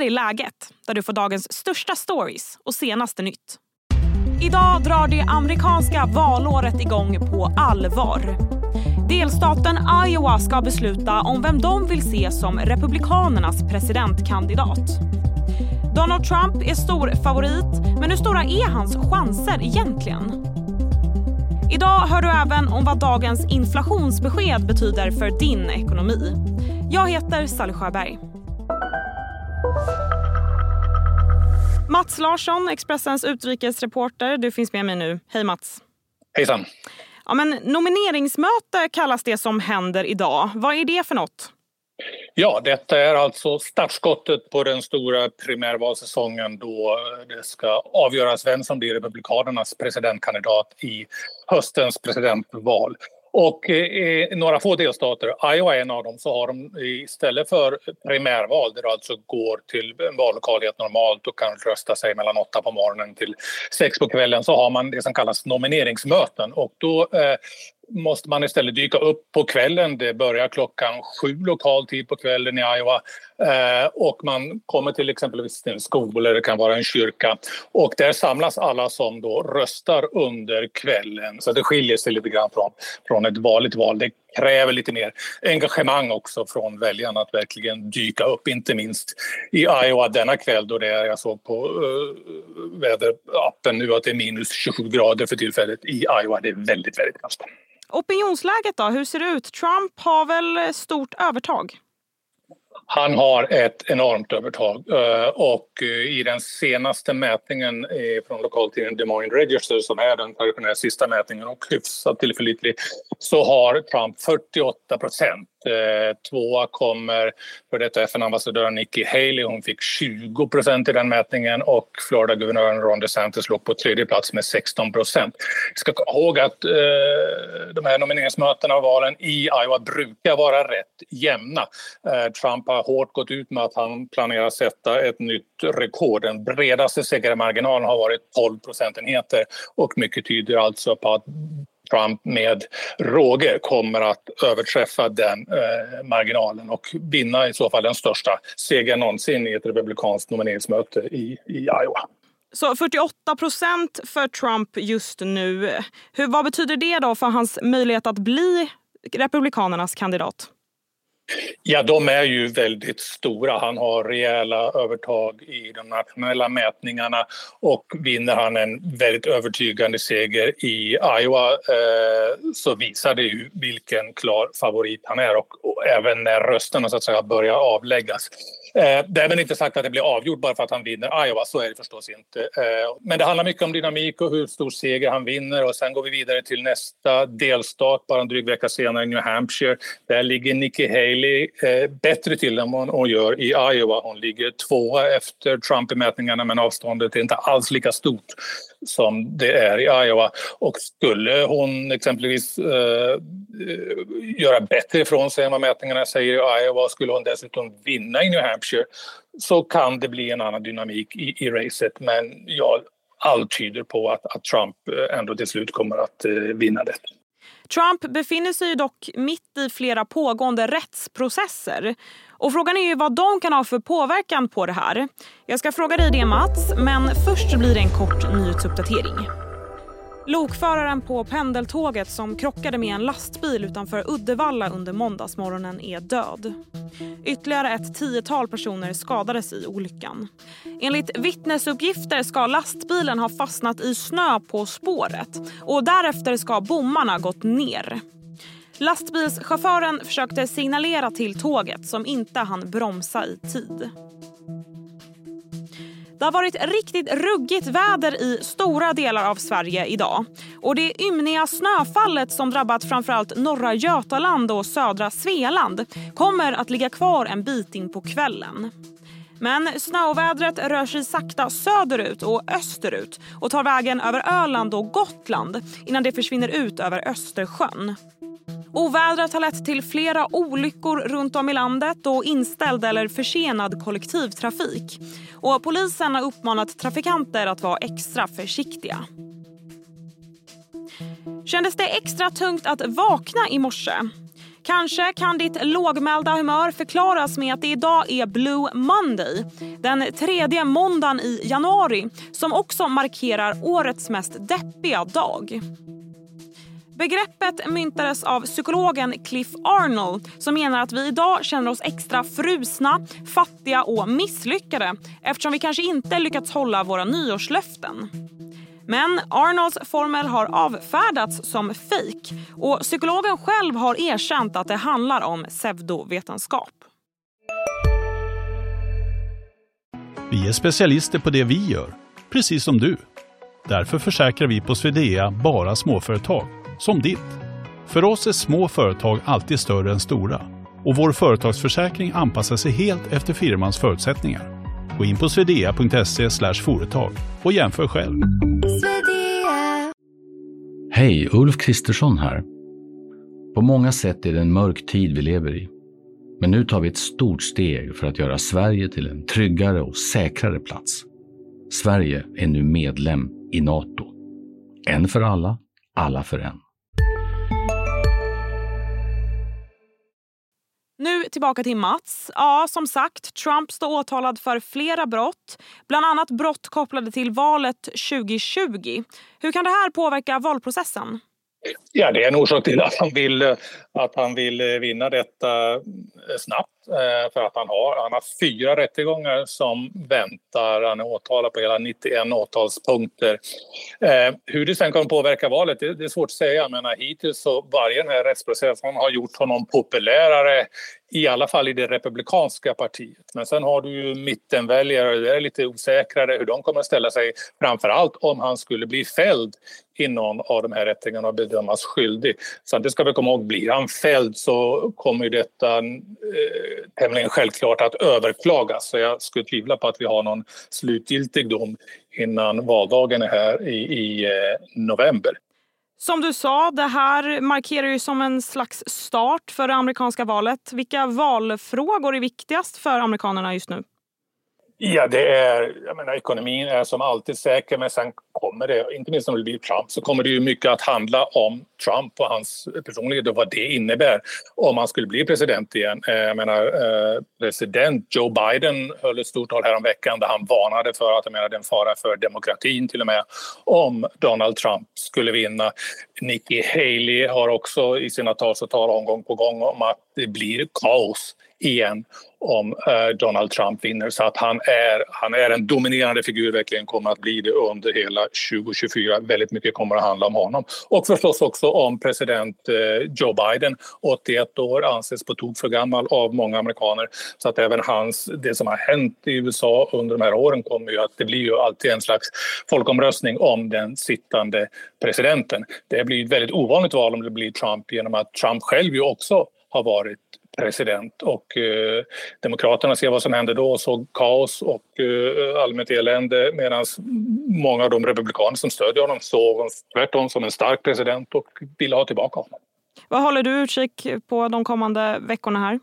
här är läget, där du får dagens största stories och senaste nytt. Idag drar det amerikanska valåret igång på allvar. Delstaten Iowa ska besluta om vem de vill se som Republikanernas presidentkandidat. Donald Trump är stor favorit, men hur stora är hans chanser egentligen? Idag hör du även om vad dagens inflationsbesked betyder för din ekonomi. Jag heter Sally Sjöberg. Mats Larsson, Expressens utrikesreporter. Du finns med mig nu. Hej Mats. Hejsan. Ja, men nomineringsmöte kallas det som händer idag. Vad är det för något? Ja, detta är alltså startskottet på den stora primärvalsäsongen då det ska avgöras vem som blir Republikanernas presidentkandidat i höstens presidentval. Och i några få delstater, Iowa är en av dem, så har de istället för primärval där du alltså går till en vallokal helt normalt och kan rösta sig mellan åtta på morgonen till sex på kvällen så har man det som kallas nomineringsmöten. Och då eh, måste man istället dyka upp på kvällen. Det börjar klockan sju lokal tid på kvällen i Iowa. Eh, och man kommer till exempelvis till en skola eller det kan vara en kyrka. Och där samlas alla som då röstar under kvällen. Så det skiljer sig lite grann från, från ett vanligt val. Det kräver lite mer engagemang också från väljarna att verkligen dyka upp. Inte minst i Iowa denna kväll då det är, jag såg på uh, väderappen nu att det är minus 27 grader för tillfället i Iowa. Det är väldigt, väldigt kallt. Opinionsläget då, hur ser det ut? Trump har väl stort övertag? Han har ett enormt övertag eh, och eh, i den senaste mätningen eh, från lokaltidningen Des Moines Register som är den traditionella sista mätningen och hyfsat tillförlitlig så har Trump 48 procent Eh, tvåa kommer för detta FN-ambassadören Nikki Haley. Hon fick 20 procent i den mätningen och Florida-guvernören Ron DeSantis låg på tredje plats med 16 procent. Vi ska komma ihåg att eh, de här nomineringsmötena och valen i Iowa brukar vara rätt jämna. Eh, Trump har hårt gått ut med att han planerar sätta ett nytt rekord. Den bredaste segermarginalen har varit 12 procentenheter och mycket tyder alltså på att Trump med råge kommer att överträffa den eh, marginalen och vinna i så fall den största segern någonsin i ett republikanskt nomineringsmöte i, i Iowa. Så 48 procent för Trump just nu. Hur, vad betyder det då för hans möjlighet att bli Republikanernas kandidat? Ja, de är ju väldigt stora. Han har rejäla övertag i de nationella mätningarna och vinner han en väldigt övertygande seger i Iowa eh, så visar det ju vilken klar favorit han är och, och även när rösterna så att säga börjar avläggas Eh, därmed inte sagt att det blir avgjort bara för att han vinner Iowa, så är det förstås inte. Eh, men det handlar mycket om dynamik och hur stor seger han vinner och sen går vi vidare till nästa delstat bara en dryg vecka senare, New Hampshire. Där ligger Nikki Haley eh, bättre till än vad hon gör i Iowa. Hon ligger tvåa efter Trump i mätningarna men avståndet är inte alls lika stort som det är i Iowa. Och skulle hon exempelvis eh, göra bättre ifrån sig än vad mätningarna säger i Iowa skulle hon dessutom vinna i New Hampshire så kan det bli en annan dynamik i, i racet. Men ja, allt tyder på att, att Trump eh, ändå till slut kommer att eh, vinna det. Trump befinner sig dock mitt i flera pågående rättsprocesser. Och Frågan är ju vad de kan ha för påverkan på det här. Jag ska fråga dig det Mats, men först blir det en kort nyhetsuppdatering. Lokföraren på pendeltåget som krockade med en lastbil utanför Uddevalla under måndagsmorgonen är död. Ytterligare ett tiotal personer skadades i olyckan. Enligt vittnesuppgifter ska lastbilen ha fastnat i snö på spåret och därefter ska bommarna gått ner. Lastbilschauffören försökte signalera till tåget som inte hann bromsa i tid. Det har varit riktigt ruggigt väder i stora delar av Sverige idag. Och Det ymniga snöfallet som drabbat framförallt norra Götaland och södra Svealand kommer att ligga kvar en bit in på kvällen. Men snöovädret rör sig sakta söderut och österut och tar vägen över Öland och Gotland innan det försvinner ut över Östersjön. Ovädret har lett till flera olyckor runt om i landet och inställd eller försenad kollektivtrafik. Och polisen har uppmanat trafikanter att vara extra försiktiga. Kändes det extra tungt att vakna i morse? Kanske kan ditt lågmälda humör förklaras med att det idag är Blue Monday. Den tredje måndagen i januari som också markerar årets mest deppiga dag. Begreppet myntades av psykologen Cliff Arnold som menar att vi idag känner oss extra frusna, fattiga och misslyckade eftersom vi kanske inte lyckats hålla våra nyårslöften. Men Arnolds formel har avfärdats som fejk och psykologen själv har erkänt att det handlar om pseudovetenskap. Vi är specialister på det vi gör, precis som du. Därför försäkrar vi på Swedea bara småföretag, som ditt. För oss är små företag alltid större än stora och vår företagsförsäkring anpassar sig helt efter firmans förutsättningar. Gå in på swedea.se företag och jämför själv. Hej, Ulf Kristersson här. På många sätt är det en mörk tid vi lever i. Men nu tar vi ett stort steg för att göra Sverige till en tryggare och säkrare plats. Sverige är nu medlem i Nato. En för alla, alla för en. Nu tillbaka till Mats. Ja, som sagt, Trump står åtalad för flera brott. Bland annat brott kopplade till valet 2020. Hur kan det här påverka valprocessen? Ja, det är en orsak till att han vill, att han vill vinna detta snabbt. Eh, för att han har, han har fyra rättegångar som väntar. Han är åtalad på hela 91 åtalspunkter. Eh, hur det sen kommer påverka valet, det är svårt att säga. Jag menar, hittills så varje den här rättsprocessen har gjort honom populärare i alla fall i det republikanska partiet. Men sen har du ju mittenväljare, det är lite osäkrare hur de kommer att ställa sig. Framför allt om han skulle bli fälld i någon av de här rättegångarna och bedömas skyldig. Så det ska vi komma ihåg, blir han fälld så kommer ju detta eh, tämligen självklart att överklagas. Så jag skulle tvivla på att vi har någon slutgiltig dom innan valdagen är här i, i eh, november. Som du sa, det här markerar ju som en slags start för det amerikanska valet. Vilka valfrågor är viktigast för amerikanerna just nu? Ja, det är, jag menar, ekonomin är som alltid säker men sen kommer det, inte minst om det blir Trump, så kommer det ju mycket att handla om Trump och hans personlighet och vad det innebär om han skulle bli president igen. Eh, jag menar, eh, president Joe Biden höll ett stort tal häromveckan där han varnade för att jag menar, det är en fara för demokratin till och med om Donald Trump skulle vinna. Nikki Haley har också i sina tal så talat om gång på gång om att det blir kaos igen om eh, Donald Trump vinner. Så att han är, han är en dominerande figur, verkligen kommer att bli det under hela 2024. Väldigt mycket kommer att handla om honom. Och förstås också om president eh, Joe Biden. 81 år, anses på tok för gammal av många amerikaner. Så att även hans, det som har hänt i USA under de här åren kommer ju att det blir ju alltid en slags folkomröstning om den sittande presidenten. Det blir ett väldigt ovanligt val om det blir Trump genom att Trump själv ju också har varit president och eh, Demokraterna ser vad som händer då och såg kaos och eh, allmänt elände medan många av de republikaner som stödjer honom såg honom tvärtom som en stark president och ville ha tillbaka honom. Vad håller du utkik på de kommande veckorna här?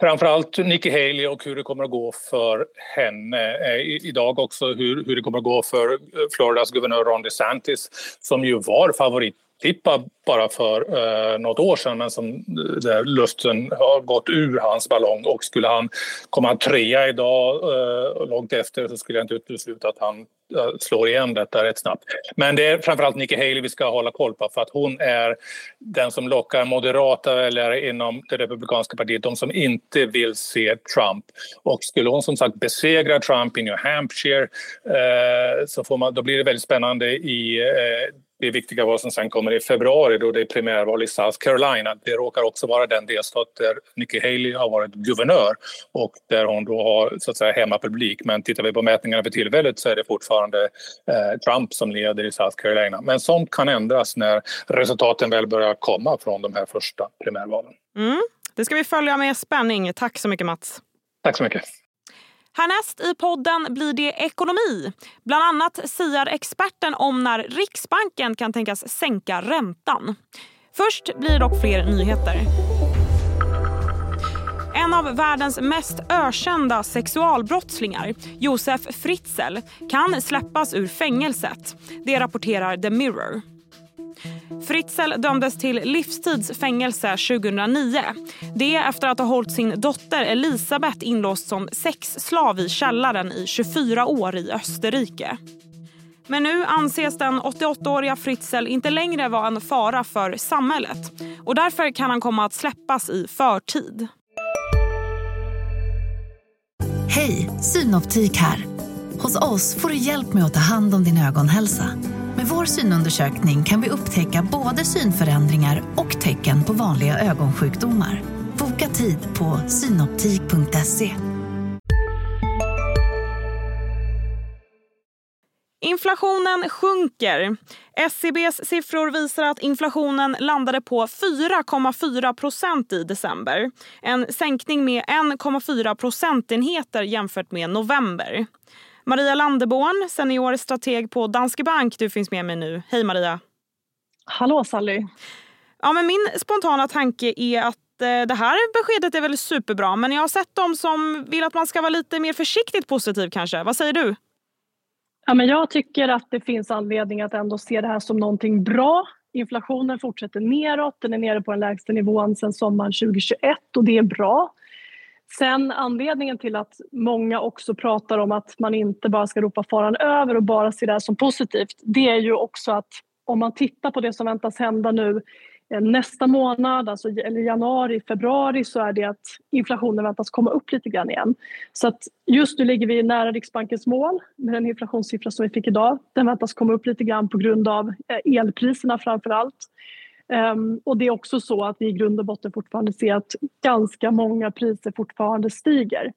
Framförallt Nikki Haley och hur det kommer att gå för henne. Eh, idag också hur, hur det kommer att gå för Floridas guvernör Ron DeSantis som ju var favorit tippa bara för eh, något år sedan men som eh, där luften har gått ur hans ballong och skulle han komma trea idag eh, långt efter så skulle jag inte utesluta att han eh, slår igen detta rätt snabbt. Men det är framförallt Nikki Haley vi ska hålla koll på för att hon är den som lockar moderata väljare inom det republikanska partiet, de som inte vill se Trump. Och skulle hon som sagt besegra Trump i New Hampshire eh, så får man, då blir det väldigt spännande i eh, det viktiga val som sen kommer i februari då det är primärval i South Carolina. Det råkar också vara den delstat där Nikki Haley har varit guvernör och där hon då har så att säga hemmapublik. Men tittar vi på mätningarna för tillfället så är det fortfarande eh, Trump som leder i South Carolina. Men sånt kan ändras när resultaten väl börjar komma från de här första primärvalen. Mm. Det ska vi följa med spänning. Tack så mycket Mats. Tack så mycket. Härnäst i podden blir det ekonomi. Bland annat siar experten om när Riksbanken kan tänkas sänka räntan. Först blir det dock fler nyheter. En av världens mest ökända sexualbrottslingar, Josef Fritzl kan släppas ur fängelset. Det rapporterar The Mirror. Fritzl dömdes till livstids fängelse 2009. Det efter att ha hållit sin dotter Elisabeth inlåst som sexslav i källaren i 24 år i Österrike. Men nu anses den 88-åriga Fritzl inte längre vara en fara för samhället. Och Därför kan han komma att släppas i förtid. Hej, Synoptik här. Hos oss får du hjälp med att ta hand om din ögonhälsa. Med vår synundersökning kan vi upptäcka både synförändringar och tecken på vanliga ögonsjukdomar. Boka tid på synoptik.se. Inflationen sjunker. SCBs siffror visar att inflationen landade på 4,4 procent i december. En sänkning med 1,4 procentenheter jämfört med november. Maria Landeborn, senior strateg på Danske Bank, du finns med mig nu. Hej Maria! Hallå Sally! Ja, men min spontana tanke är att eh, det här beskedet är väl superbra men jag har sett de som vill att man ska vara lite mer försiktigt positiv kanske. Vad säger du? Ja, men jag tycker att det finns anledning att ändå se det här som någonting bra. Inflationen fortsätter neråt, den är nere på den lägsta nivån sedan sommaren 2021 och det är bra. Sen anledningen till att många också pratar om att man inte bara ska ropa faran över och bara se det här som positivt, det är ju också att om man tittar på det som väntas hända nu eh, nästa månad, alltså, eller januari, februari, så är det att inflationen väntas komma upp lite grann igen. Så att just nu ligger vi nära Riksbankens mål med den inflationssiffra som vi fick idag. Den väntas komma upp lite grann på grund av eh, elpriserna framför allt. Um, och det är också så att vi i grund och botten fortfarande ser att ganska många priser fortfarande stiger.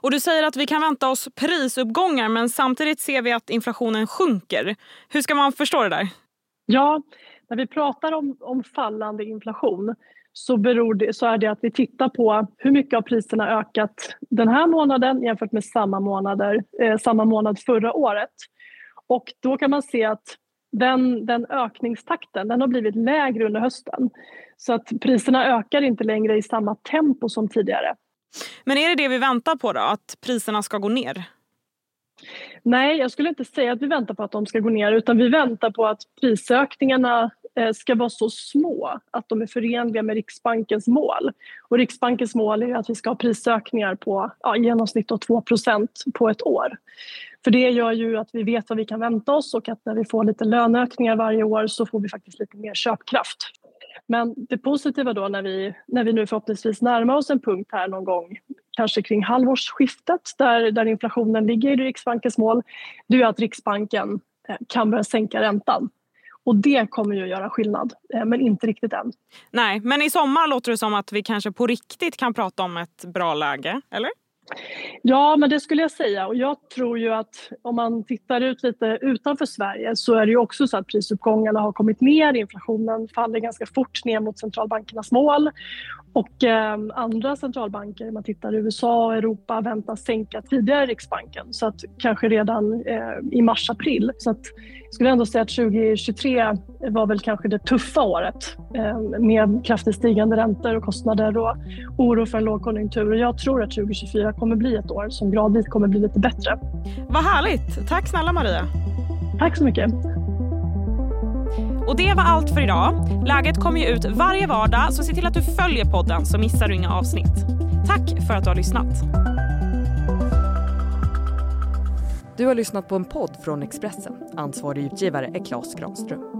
Och du säger att vi kan vänta oss prisuppgångar men samtidigt ser vi att inflationen sjunker. Hur ska man förstå det där? Ja, när vi pratar om, om fallande inflation så, beror det, så är det att vi tittar på hur mycket av priserna ökat den här månaden jämfört med samma, månader, eh, samma månad förra året. Och då kan man se att den, den ökningstakten den har blivit lägre under hösten. Så att priserna ökar inte längre i samma tempo som tidigare. Men är det det vi väntar på då, att priserna ska gå ner? Nej, jag skulle inte säga att vi väntar på att de ska gå ner utan vi väntar på att prisökningarna eh, ska vara så små att de är förenliga med Riksbankens mål. Och Riksbankens mål är att vi ska ha prisökningar på ja, i genomsnitt 2 på ett år. För det gör ju att vi vet vad vi kan vänta oss och att när vi får lite löneökningar varje år så får vi faktiskt lite mer köpkraft. Men det positiva då när vi, när vi nu förhoppningsvis närmar oss en punkt här någon gång kanske kring halvårsskiftet där, där inflationen ligger i Riksbankens mål, det är att Riksbanken eh, kan börja sänka räntan. Och det kommer ju att göra skillnad, eh, men inte riktigt än. Nej, men i sommar låter det som att vi kanske på riktigt kan prata om ett bra läge, eller? Ja, men det skulle jag säga. Och jag tror ju att om man tittar ut lite utanför Sverige så är det ju också så att prisuppgångarna har kommit ner. Inflationen faller ganska fort ner mot centralbankernas mål. Och eh, andra centralbanker, man tittar i USA och Europa, väntas sänka tidigare Riksbanken. Så att kanske redan eh, i mars-april. Så att jag skulle ändå säga att 2023 var väl kanske det tuffa året eh, med kraftigt stigande räntor och kostnader och oro för en lågkonjunktur. Och jag tror att 2024 kommer bli ett år som gradvis kommer bli lite bättre. Vad härligt! Tack snälla Maria. Tack så mycket. Och det var allt för idag. Läget kommer ju ut varje vardag så se till att du följer podden så missar du inga avsnitt. Tack för att du har lyssnat. Du har lyssnat på en podd från Expressen. Ansvarig utgivare är Klas Granström.